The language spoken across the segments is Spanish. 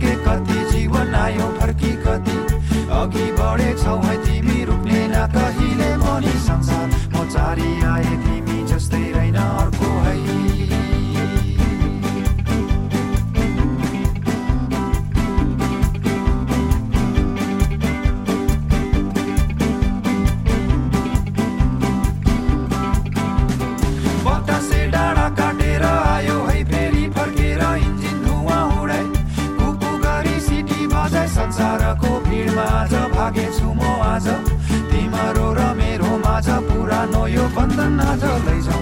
फर्के कति जीवन आयो फर्की कति। अघि बढेछौ है तिमी रुक्ने न कहिले मनी संसार। म चारी आए 拿着泪枪。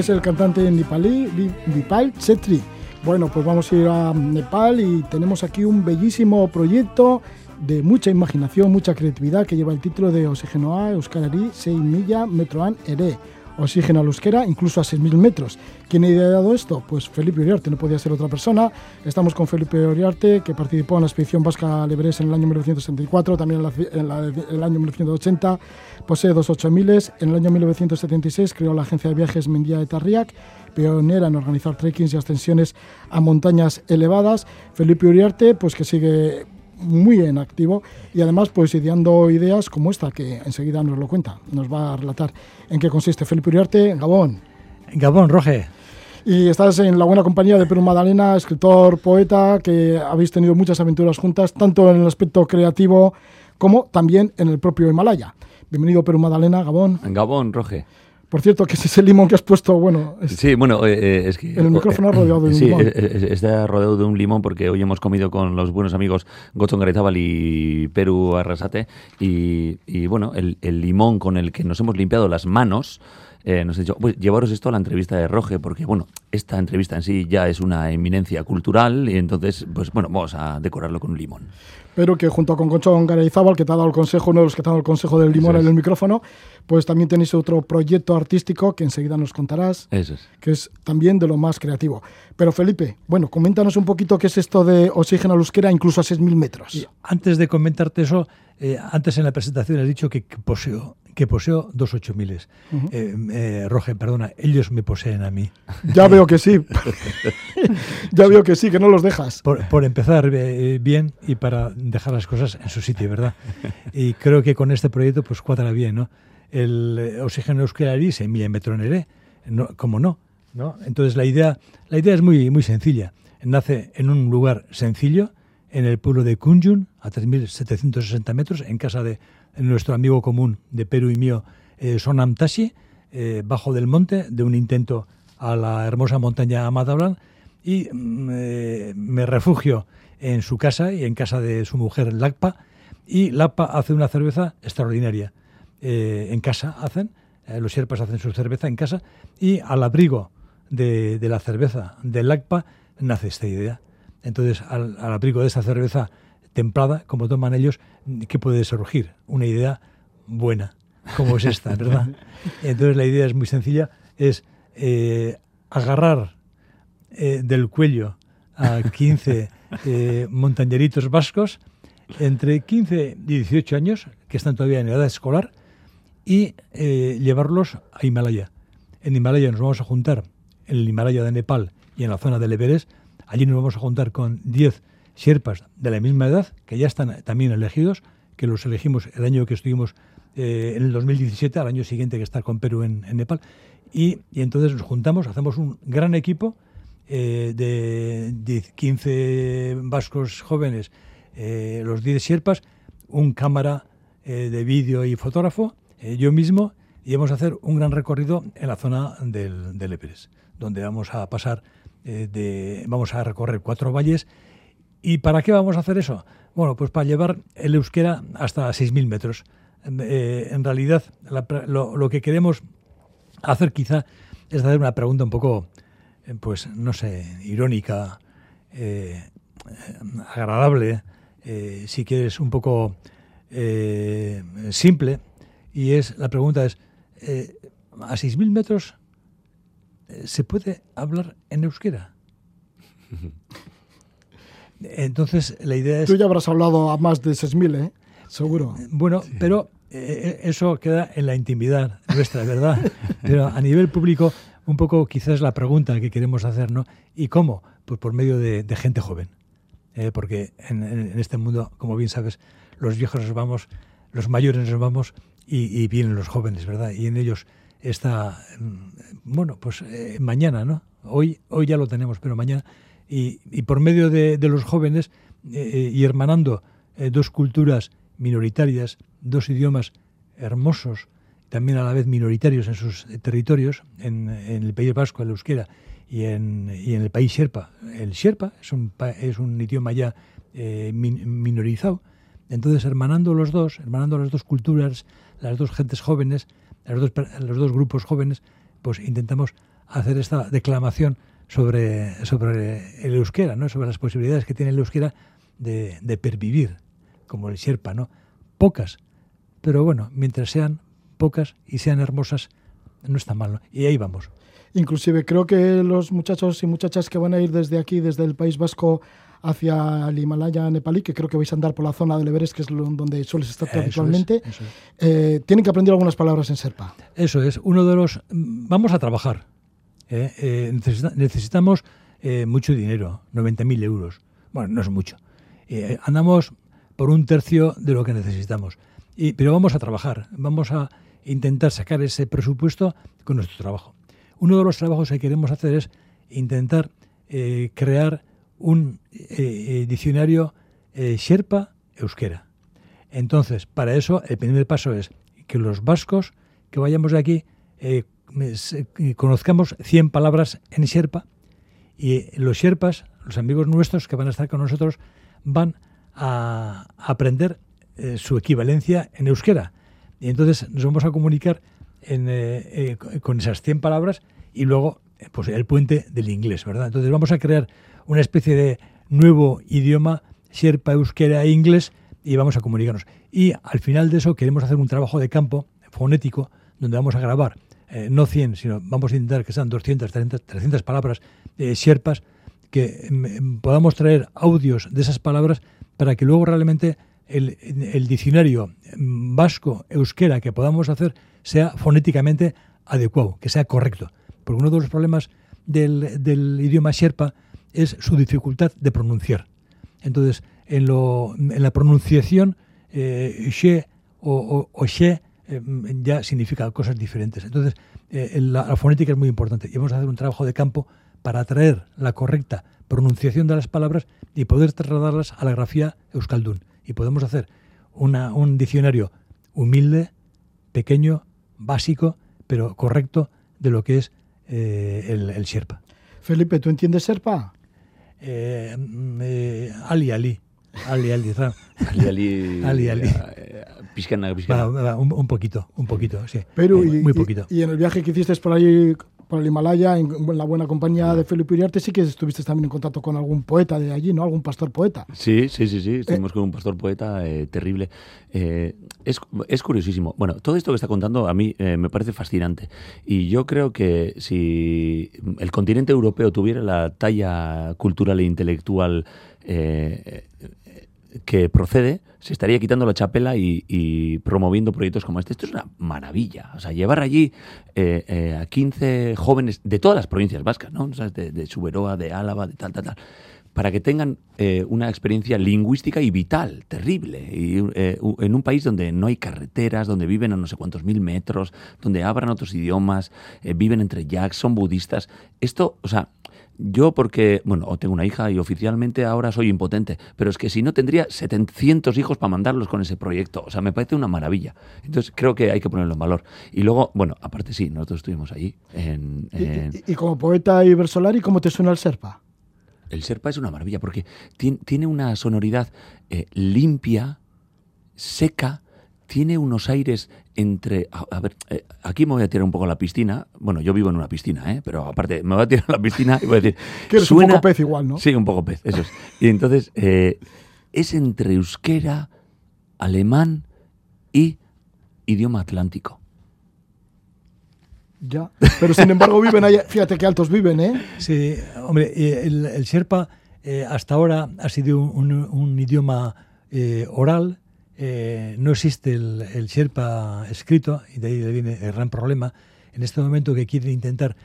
Es el cantante nepalí Vi- Vipal Chetri. Bueno, pues vamos a ir a Nepal y tenemos aquí un bellísimo proyecto de mucha imaginación, mucha creatividad que lleva el título de Oxígeno A, Euskarari, 6 milla, Metroan, Ere. Oxígeno al euskera, incluso a 6.000 metros. ¿Quién ha ideado esto? Pues Felipe Uriarte, no podía ser otra persona. Estamos con Felipe Uriarte, que participó en la expedición vasca al en el año 1974, también en, la, en en el año 1980, posee dos 8000 En el año 1976 creó la agencia de viajes Mendia de Tarriac, pionera en organizar trekkings y ascensiones a montañas elevadas. Felipe Uriarte, pues que sigue muy en activo y además pues ideando ideas como esta que enseguida nos lo cuenta, nos va a relatar en qué consiste Felipe Uriarte, Gabón. Gabón, Roge. Y estás en la buena compañía de Perú Magdalena, escritor, poeta, que habéis tenido muchas aventuras juntas, tanto en el aspecto creativo como también en el propio Himalaya. Bienvenido Perú Magdalena, Gabón. Gabón, Roge. Por cierto, que ese es el limón que has puesto, bueno, es- Sí, bueno, eh, eh, es que... En el micrófono rodeado de un sí, limón. eh, eh, está rodeado de un limón porque hoy hemos comido con los buenos amigos Gotzon Garezábal y Perú Arrasate y, y, bueno, el, el limón con el que nos hemos limpiado las manos eh, nos ha dicho, pues llevaros esto a la entrevista de Roge porque, bueno, esta entrevista en sí ya es una eminencia cultural y entonces, pues bueno, vamos a decorarlo con un limón. pero que junto con Concho Garayzábal, que te ha dado el consejo, uno de los que te ha dado el consejo del limón en el micrófono, pues también tenéis otro proyecto artístico que enseguida nos contarás. Eso es. que es también de lo más creativo. Pero Felipe, bueno, coméntanos un poquito qué es esto de oxígeno euskera incluso a 6.000 metros. Y antes de comentarte eso, eh, antes en la presentación has dicho que, que poseo que poseo dos ocho miles. Eh, eh, Roge, perdona, ellos me poseen a mí. Ya veo que sí. ya veo que sí, que no los dejas. Por, por empezar eh, bien y para dejar las cosas en su sitio, ¿verdad? Y creo que con este proyecto pues cuadra bien, ¿no? El eh, oxígeno euskarari se milla en metronere, no, ¿cómo no? ¿no? Entonces la idea, la idea es muy, muy sencilla. Nace en un lugar sencillo, en el pueblo de Kunjun, a 3.760 metros, en casa de nuestro amigo común de Perú y mío, eh, Sonam Tashi, eh, bajo del monte, de un intento a la hermosa montaña Amadablan, y mm, eh, me refugio en su casa y en casa de su mujer Lacpa, y Lacpa hace una cerveza extraordinaria. Eh, en casa hacen, eh, los sierpas hacen su cerveza en casa, y al abrigo de, de la cerveza de Lacpa nace esta idea. Entonces, al, al abrigo de esta cerveza templada, como toman ellos, ¿qué puede surgir? Una idea buena, como es esta, ¿verdad? Entonces la idea es muy sencilla, es eh, agarrar eh, del cuello a 15 eh, montañeritos vascos entre 15 y 18 años, que están todavía en edad escolar, y llevarlos a Himalaya. En Himalaya nos vamos a juntar, en el Himalaya de Nepal y en la zona del Everest, allí nos vamos a juntar con 10 sherpas de la misma edad, que ya están también elegidos, que los elegimos el año que estuvimos eh, en el 2017, al año siguiente que está con Perú en, en Nepal, y, entonces nos juntamos, hacemos un gran equipo eh, de 10, 15 vascos jóvenes, eh, los 10 sierpas, un cámara eh, de vídeo y fotógrafo, yo mismo, y vamos a hacer un gran recorrido en la zona del, del Everest, donde vamos a pasar, de, vamos a recorrer cuatro valles ¿Y para qué vamos a hacer eso? Bueno, pues para llevar el euskera hasta 6.000 metros. En realidad, lo, que queremos hacer quizá es hacer una pregunta un poco, eh, pues, no sé, irónica, eh, agradable, si quieres, un poco simple. Y es la pregunta es, ¿a 6.000 metros se puede hablar en euskera? Entonces, la idea es... Tú ya habrás hablado a más de 6.000, ¿eh? Seguro. Bueno, pero eh, eso queda en la intimidad nuestra, ¿verdad? pero a nivel público, un poco quizás la pregunta que queremos hacer, ¿no? ¿Y cómo? Pues por medio de, gente joven. ¿eh? porque en, este mundo, como bien sabes, los viejos nos vamos, los mayores nos vamos y, vienen los jóvenes, ¿verdad? Y en ellos está, mm, bueno, pues eh, mañana, ¿no? Hoy, hoy ya lo tenemos, pero mañana y, por medio de, los jóvenes eh, eh, y hermanando eh, dos culturas minoritarias, dos idiomas hermosos, también a la vez minoritarios en sus territorios, en, el País Vasco, el euskera, y en, y en, el país Sherpa. El Sherpa es un, es un idioma ya minorizado. Entonces, hermanando los dos, hermanando las dos culturas, las dos gentes jóvenes, los dos, los dos grupos jóvenes, pues intentamos hacer esta declamación sobre, sobre el euskera, ¿no? sobre las posibilidades que tiene el euskera de, de pervivir, como el Sherpa, ¿no? Pocas, pero bueno, mientras sean pocas y sean hermosas, no está mal. Y ahí vamos. Inclusive creo que los muchachos y muchachas que van a ir desde aquí, desde el País Vasco, hacia el Himalaya nepalí, que creo que vais a andar por la zona del Everest, que es donde sueles estar habitualmente, eh, tienen que aprender algunas palabras en Serpa. Eso es, uno de los... Vamos a trabajar, ¿eh? Eh, necesitamos eh, mucho dinero, 90.000 euros. Bueno, no es mucho. andamos por un tercio de lo que necesitamos. Pero vamos a trabajar, vamos a intentar sacar ese presupuesto con nuestro trabajo. Uno de los trabajos que queremos hacer es intentar crear un diccionario Sherpa Euskera. Entonces, para eso, el primer paso es que los vascos que vayamos de aquí conozcamos 100 palabras en Sherpa y los Sherpas, los amigos nuestros que van a estar con nosotros, van a aprender eh, su equivalencia en euskera. Y entonces nos vamos a comunicar eh, eh, con esas 100 palabras y luego pues, el puente del inglés, ¿verdad? Entonces vamos a crear una especie de nuevo idioma, Sherpa, euskera e inglés, y vamos a comunicarnos. Y al final de eso queremos hacer un trabajo de campo fonético donde vamos a grabar no 100, sino vamos a intentar que sean 200, 300, 300 palabras eh, sierpas, que mm, podamos traer audios de esas palabras para que luego realmente el, diccionario mm, vasco, euskera que podamos hacer sea fonéticamente adecuado, que sea correcto. Porque uno de los problemas del, idioma sherpa es su dificultad de pronunciar. Entonces, en la pronunciación, eh, she o, o, o she eh, ya significa cosas diferentes. Entonces, eh, la, fonética es muy importante y vamos a hacer un trabajo de campo para traer la correcta pronunciación de las palabras y poder trasladarlas a la grafía euskaldun. Y podemos hacer un diccionario humilde, pequeño, básico, pero correcto de lo que es eh, el, el, Sherpa. Felipe, ¿tú entiendes Sherpa? Mm, ali, Ali. Ali, Ali, Ali, Ali. Ali, Ali. Piscana, un, poquito, un poquito, sí. Pero, y, muy poquito. Y, en el viaje que hiciste por ahí, por el Himalaya, en, la buena compañía de Felipe Uriarte, sí que estuviste también en contacto con algún poeta de allí, ¿no? Algún pastor poeta. Sí, sí, sí, sí. Estuvimos con un pastor poeta eh, terrible. Eh, es, es, curiosísimo. Bueno, todo esto que está contando a mí eh, me parece fascinante. Y yo creo que si el continente europeo tuviera la talla cultural e intelectual que procede, se estaría quitando la chapela y, promoviendo proyectos como este. Esto es una maravilla. O sea, llevar allí eh, eh, a 15 jóvenes de todas las provincias vascas, ¿no? de, de Suberoa, de Álava, de tal, tal, tal para que tengan eh, una experiencia lingüística y vital, terrible, y, en un país donde no hay carreteras, donde viven a no sé cuántos mil metros, donde hablan otros idiomas, viven entre yaks, son budistas. Esto, o sea, yo porque, bueno, tengo una hija y oficialmente ahora soy impotente, pero es que si no tendría 700 hijos para mandarlos con ese proyecto. O sea, me parece una maravilla. Entonces creo que hay que ponerlo en valor. Y luego, bueno, aparte sí, nosotros estuvimos allí. En, ¿Y, como poeta y versolari, cómo te suena el Serpa? El Sherpa es una maravilla porque tiene, tiene una sonoridad eh, limpia, seca, tiene unos aires entre... A, a ver, eh, aquí me voy a tirar un poco a la piscina. Bueno, yo vivo en una piscina, ¿eh? pero aparte me voy a tirar a la piscina y voy a decir... Que eres un poco pez igual, ¿no? Sí, un poco pez, eso es. Y entonces eh, es entre euskera, alemán y idioma atlántico. Ya. Pero sin embargo viven allá. Fíjate qué altos viven, ¿eh? Sí, hombre, eh, el, el Sherpa eh, hasta ahora ha sido un, un- un idioma eh, oral. Eh, no existe el, el Sherpa escrito, y de ahí viene el gran problema. En este momento que quieren intentar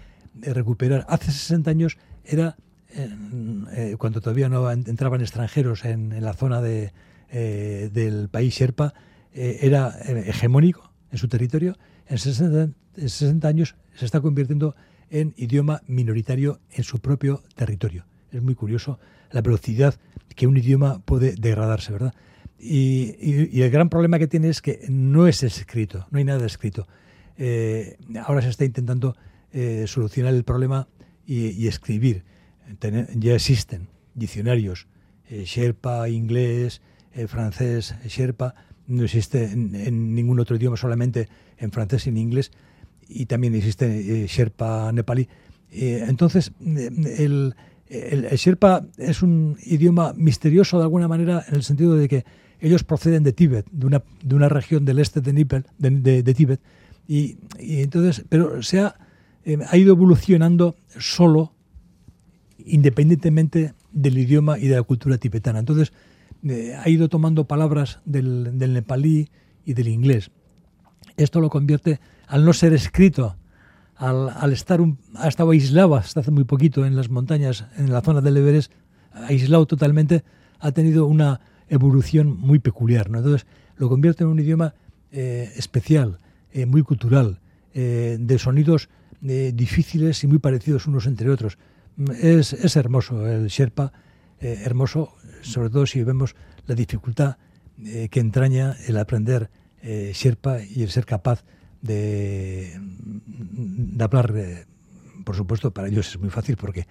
eh, recuperar, hace 60 años era eh, cuando todavía no en- entraban extranjeros en, la zona de, del país Sherpa, era hegemónico en su territorio. En 60, en 60 años se está convirtiendo en idioma minoritario en su propio territorio. Es muy curioso la velocidad que un idioma puede degradarse, ¿verdad? Y, el gran problema que tiene es que no es escrito, no hay nada escrito. Eh, ahora se está intentando eh, solucionar el problema y, escribir. Ya existen diccionarios, eh, Sherpa, inglés, eh, francés, Sherpa, no existe en, ningún otro idioma, solamente en francés y en inglés, y también existe Sherpa nepalí. Entonces, el, el- el Sherpa es un idioma misterioso de alguna manera en el sentido de que ellos proceden de Tíbet, de una, de una región del este de, de, de- Tíbet, y, entonces, pero se ha, eh, ha ido evolucionando solo independientemente del idioma y de la cultura tibetana. Entonces, eh, ha ido tomando palabras del, nepalí y del inglés. Esto lo convierte, al no ser escrito, al, al estar un, ha estado aislado hasta hace muy poquito en las montañas, en la zona del Everest, aislado totalmente, ha tenido una evolución muy peculiar. Entonces, lo convierte en un idioma eh, especial, eh, muy cultural, eh, de sonidos difíciles y muy parecidos unos entre otros. Mm, Es, es hermoso el Sherpa, hermoso, sobre todo si vemos la dificultad que entraña el aprender Sherpa y el ser capaz de, de hablar, por supuesto, para ellos es muy fácil porque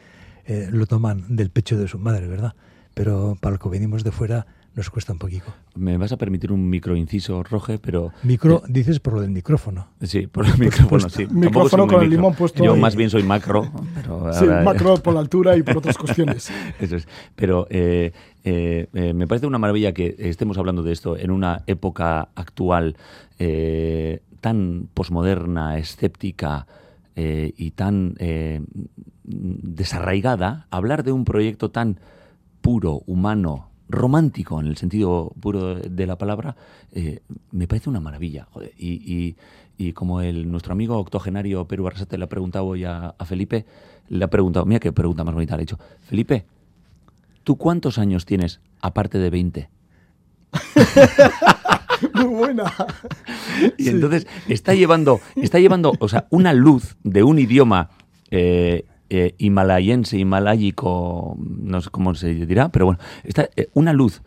lo toman del pecho de su madre, ¿verdad? Pero para los que venimos de fuera nos cuesta un poquito. Me vas a permitir un microinciso, Roge, pero... Micro, dices por lo del micrófono. Sí, por el micrófono, sí. Micrófono con el micro. limón puesto Yo ahí. más bien soy macro, pero Sí, ahora- macro por la altura y por otras cuestiones. Eso es. Pero eh, eh, eh, me parece una maravilla que estemos hablando de esto en una época actual eh, tan posmoderna, escéptica eh, y tan eh, desarraigada. Hablar de un proyecto tan puro, humano, romántico en el sentido puro de la palabra, eh, me parece una maravilla. joder. Y, y- y como el, nuestro amigo octogenario Perú Arrasate le ha preguntado hoy a, a Felipe, le ha preguntado, mira qué pregunta más bonita le ha dicho, Felipe, ¿tú cuántos años tienes aparte de 20? Muy buena. Y entonces está llevando, está llevando, o sea, una luz de un idioma eh, eh, himalayense, himalayico, no sé cómo se dirá, pero bueno, está eh, una luz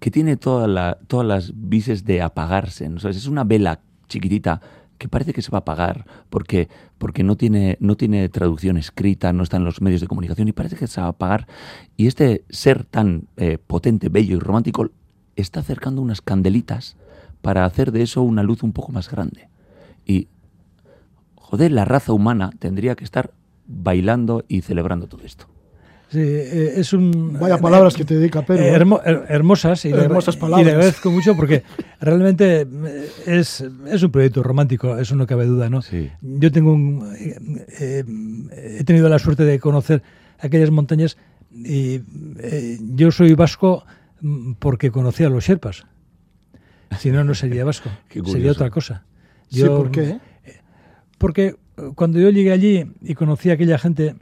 que tiene toda la- todas las vises de apagarse. ¿no? Es una vela chiquitita que parece que se va a apagar porque, porque no, tiene, no tiene traducción escrita, no está en los medios de comunicación y parece que se va a apagar. Y este ser tan eh, potente, bello y romántico está acercando unas candelitas para hacer de eso una luz un poco más grande. Y, joder, la raza humana tendría que estar bailando y celebrando todo esto. Sí, eh, es un... Vaya palabras que te dedica Pedro. Eh, ¿eh? hermo- her- hermosas y le- Hermosas y palabras. le agradezco mucho porque realmente es, es un proyecto romántico, eso no cabe duda, ¿no? Sí. Yo tengo un, he tenido la suerte de conocer aquellas montañas y eh, yo soy vasco mm, porque conocí a los Sherpas. Si no, no sería vasco, Qué sería otra cosa. Sí, Yo- ¿por qué? porque cuando yo llegué allí y conocí a aquella gente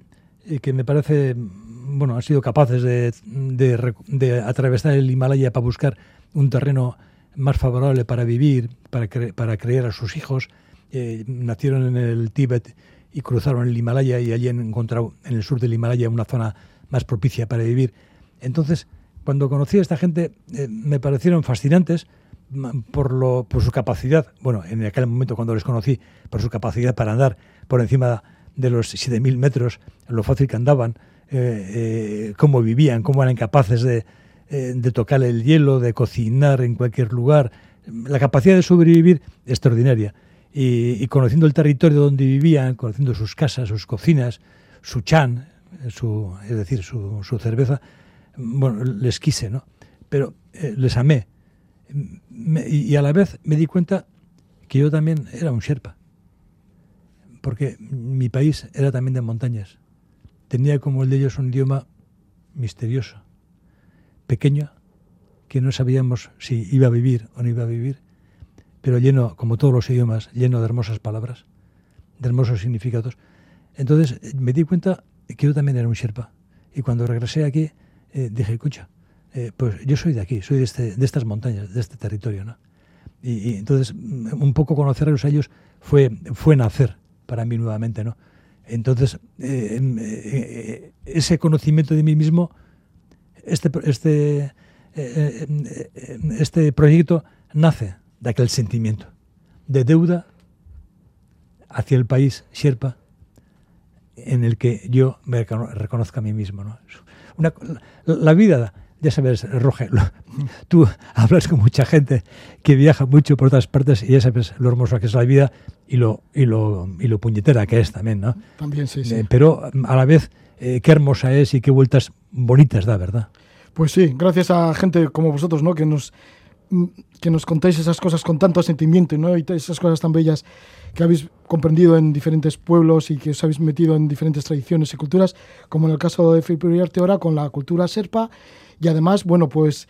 eh, que me parece, bueno, han sido capaces de, de de atravesar el Himalaya para buscar un terreno más favorable para vivir, para, cre- para criar a sus hijos, eh, nacieron en el Tíbet y cruzaron el Himalaya y allí han encontrado en el sur del Himalaya una zona más propicia para vivir. Entonces, cuando conocí a esta gente, eh, me parecieron fascinantes por, lo, por su capacidad, bueno, en aquel momento cuando les conocí, por su capacidad para andar por encima de los 7.000 metros, lo fácil que andaban, eh, cómo vivían, cómo eran capaces de, de tocar el hielo, de cocinar en cualquier lugar. La capacidad de sobrevivir extraordinaria. Y, conociendo el territorio donde vivían, conociendo sus casas, sus cocinas, su chan, su, es decir, su, su cerveza, bueno, les quise, ¿no? Pero les amé. Y a la vez me di cuenta que yo también era un Sherpa porque mi país era también de montañas. Tenía como el de ellos un idioma misterioso, pequeño, que no sabíamos si iba a vivir o no iba a vivir, pero lleno, como todos los idiomas, lleno de hermosas palabras, de hermosos significados. Entonces me di cuenta que yo también era un Sherpa. Y cuando regresé aquí, eh, dije, escucha, eh, pues yo soy de aquí, soy de, este, de estas montañas, de este territorio. ¿no? Y, entonces, un poco conocerlos a ellos fue, fue nacer para mí nuevamente, ¿no? Entonces, eh, eh, ese conocimiento de mí mismo, este, este, eh, este proyecto nace de aquel sentimiento de deuda hacia el país Sherpa en el que yo me reconozco a mí mismo. ¿no? la vida ya sabes, Roger, tú hablas con mucha gente que viaja mucho por otras partes y ya sabes lo hermoso que es la vida y lo, y lo, y lo puñetera que es también, ¿no? También, sí, sí. Eh, pero a la vez, eh, qué hermosa es y qué vueltas bonitas da, ¿verdad? Pues sí, gracias a gente como vosotros, ¿no? Que nos, que nos contáis esas cosas con tanto sentimiento, ¿no? Y esas cosas tan bellas que habéis comprendido en diferentes pueblos y que os habéis metido en diferentes tradiciones y culturas, como en el caso de Filipe Uriarte ahora con la cultura serpa y además, bueno, pues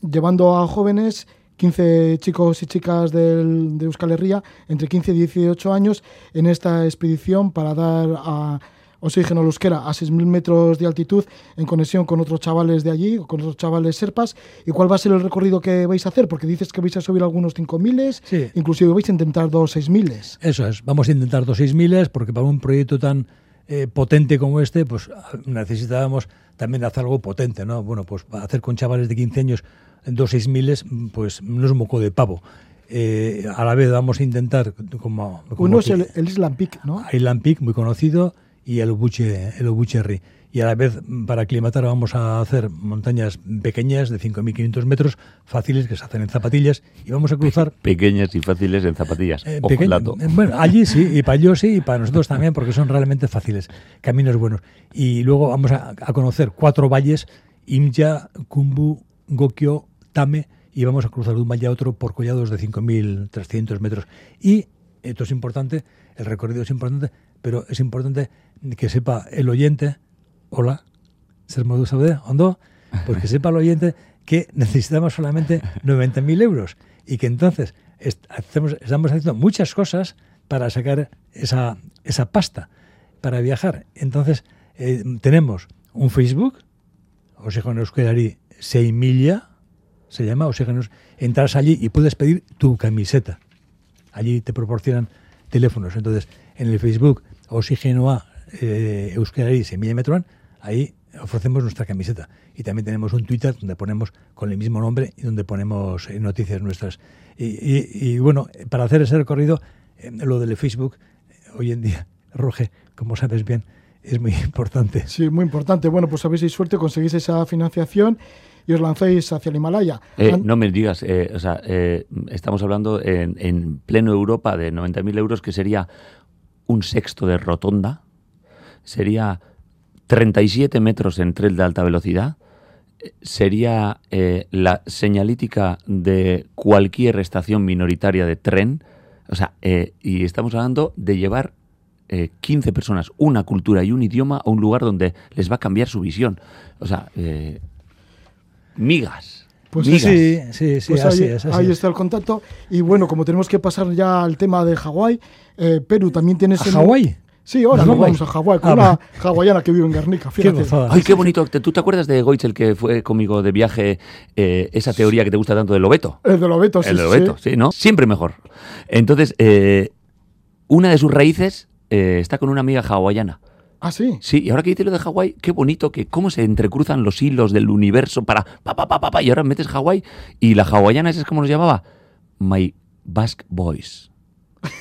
llevando a jóvenes 15 chicos y chicas de Euskal Herria entre 15 y 18 años en esta expedición para dar a oxígeno euskera a 6.000 metros de altitud en conexión con otros chavales de allí, con otros chavales serpas. ¿Y cuál va a ser el recorrido que vais a hacer? Porque dices que vais a subir algunos 5.000, sí. inclusive vais a intentar dos 6.000. Eso es, vamos a intentar dos 6.000 porque para un proyecto tan eh, potente como este, pues necesitábamos también hacer algo potente, ¿no? Bueno, pues hacer con chavales de 15 años dos seis miles, pues no es moco de pavo. Eh, a la vez vamos a intentar como... Uno es el, el Island Peak, ¿no? Island Peak, muy conocido, y el Obuche, el Obucherri y a la vez para aclimatar vamos a hacer montañas pequeñas de 5.500 metros, fáciles que se hacen en zapatillas y vamos a cruzar... Pequeñas y fáciles en zapatillas. Eh, eh, bueno, allí sí, y para ellos sí, y para nosotros también, porque son realmente fáciles, caminos buenos. Y luego vamos a, conocer cuatro valles, Imya, Kumbu, Gokyo, Tame, y vamos a cruzar de un valle a otro por collados de 5.300 metros. Y esto es importante, el recorrido es importante, pero es importante que sepa el oyente hola, ser modusa de hondo, pues que sepa el oyente que necesitamos solamente 90.000 euros y que entonces estamos, haciendo muchas cosas para sacar esa, esa pasta para viajar. Entonces, eh, tenemos un Facebook, Oxígeno Euskerari Seimilla, se llama Oxígeno. Entras allí y puedes pedir tu camiseta. Allí te proporcionan teléfonos. Entonces, en el Facebook Oxígeno A eh, Euskerari Seimilla Metroan ahí ofrecemos nuestra camiseta. Y también tenemos un Twitter donde ponemos con el mismo nombre y donde ponemos eh, noticias nuestras. Y, bueno, para hacer ese recorrido, eh, lo del Facebook, eh, hoy en día, Roge, como sabes bien, es muy importante. Sí, muy importante. Bueno, pues habéis suerte, conseguís esa financiación y os lancéis hacia el Himalaya. no me digas, o sea, estamos hablando en, en pleno Europa de 90.000 euros, que sería un sexto de rotonda, sería 37 metros en tren de alta velocidad sería eh, la señalítica de cualquier estación minoritaria de tren. O sea, eh, y estamos hablando de llevar 15 eh, personas, una cultura y un idioma a un lugar donde les va a cambiar su visión. O sea, migas. Pues sí, sí, sí, pues así, ahí, es, ahí está el contacto. Y bueno, como tenemos que pasar ya al tema de Hawái, Perú también tiene... ¿A Hawái? Sí, ahora nos vamos a Hawái con ah, una hawaiana que vive en Guernica. Fíjate. Ay, qué bonito. ¿Tú te acuerdas de Goitzel que fue conmigo de viaje, eh, esa teoría que te gusta tanto de Lobeto? El de Lobeto, sí. El de Lobeto, sí, ¿no? Siempre mejor. Entonces, eh, una de sus raíces eh, está con una amiga hawaiana. Ah, sí. Sí, y ahora que dices lo de Hawái, qué bonito que cómo se entrecruzan los hilos del universo para pa, pa, pa, pa, y ahora metes Hawái y la hawaiana, ¿esa es como nos llamaba? My Basque Boys.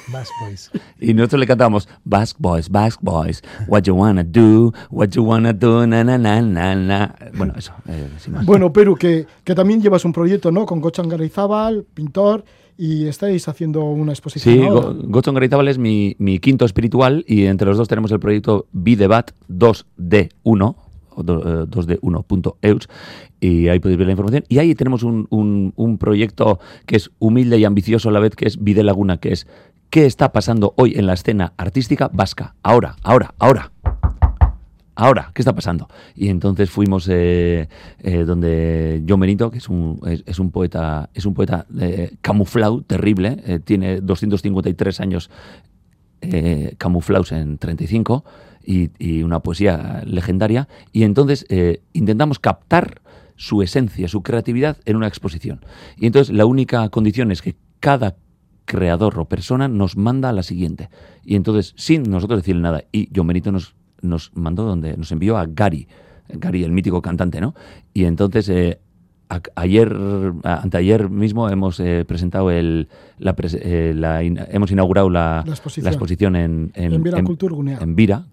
Basque Boys. Y nosotros le cantamos Basque Boys, Basque Boys, What you wanna do, what you wanna do, na na na na na. Bueno, eso, eh, sin más. Bueno, Perú, que, que también llevas un proyecto, ¿no? Con Gochan Garayzábal, pintor, y estáis haciendo una exposición Sí, ahora. Go- Gochon Garitabal es mi, mi quinto espiritual y entre los dos tenemos el proyecto Videbat 2D1 o do- eh, 2D1.eus y ahí podéis ver la información. Y ahí tenemos un, un- un proyecto que es humilde y ambicioso a la vez, que es Vide Laguna, que es ¿qué está pasando hoy en la escena artística vasca? Ahora, ahora, ahora. Ahora, ¿qué está pasando? Y entonces fuimos eh, eh, donde John Benito, que es un, es, es un poeta, es un poeta eh, camuflado, terrible, tiene 253 años camuflados en 35 y, y una poesía legendaria. Y entonces intentamos captar su esencia, su creatividad en una exposición. Y entonces la única condición es que cada creador o persona nos manda a la siguiente. Y entonces, sin nosotros decirle nada, y John Benito nos, nos mandó donde, nos envió a Gary, Gary, el mítico cantante, ¿no? Y entonces, eh, a- ayer, anteayer mismo hemos eh, presentado el, la, pres- eh, la in- hemos inaugurado la, La exposición. la exposición en, en, En Vira Kulturgunea. en Vira,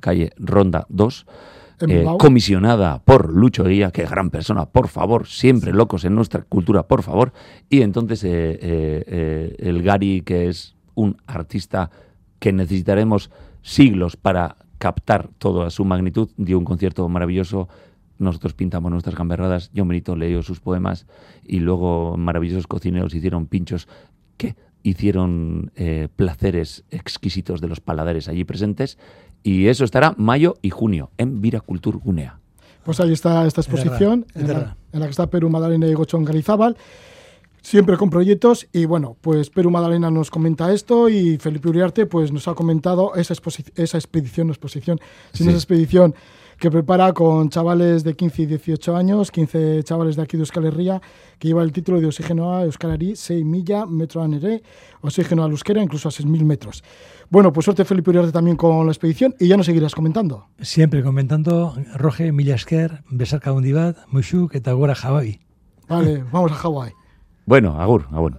calle Ronda 2, En eh, comisionada por Lucho Guía, que gran persona, por favor, siempre locos en nuestra cultura, por favor. Y entonces eh, eh, eh, el Gary, que es un artista que necesitaremos siglos para captar toda su magnitud, dio un concierto maravilloso. Nosotros pintamos nuestras gamberradas, John Benito leyó sus poemas y luego maravillosos cocineros hicieron pinchos que hicieron eh, placeres exquisitos de los paladares allí presentes. Y eso estará mayo y junio en Vira Cultur Gunea. Pues ahí está esta exposición en la, ederra. en la que está Perú, Madalena y Gochón Garizábal, siempre con proyectos. Y bueno, pues Perú Madalena nos comenta esto y Felipe Uriarte pues nos ha comentado esa, esa expedición, no exposición, sino Sí. esa expedición que prepara con chavales de 15 y 18 años, 15 chavales de aquí de Euskal Herria, que lleva el título de Oxígeno a Euskalari, 6 milla, metro a nere, oxígeno al euskera, incluso a 6.000 metros. Bueno, pues suerte Felipe Uriarte también con la expedición y ya nos seguirás comentando. Siempre comentando, Roge, mila esker, besarka handi bat, muxuk eta gora jabai. Vale, vamos a Hawái. Bueno, Agur, Agur.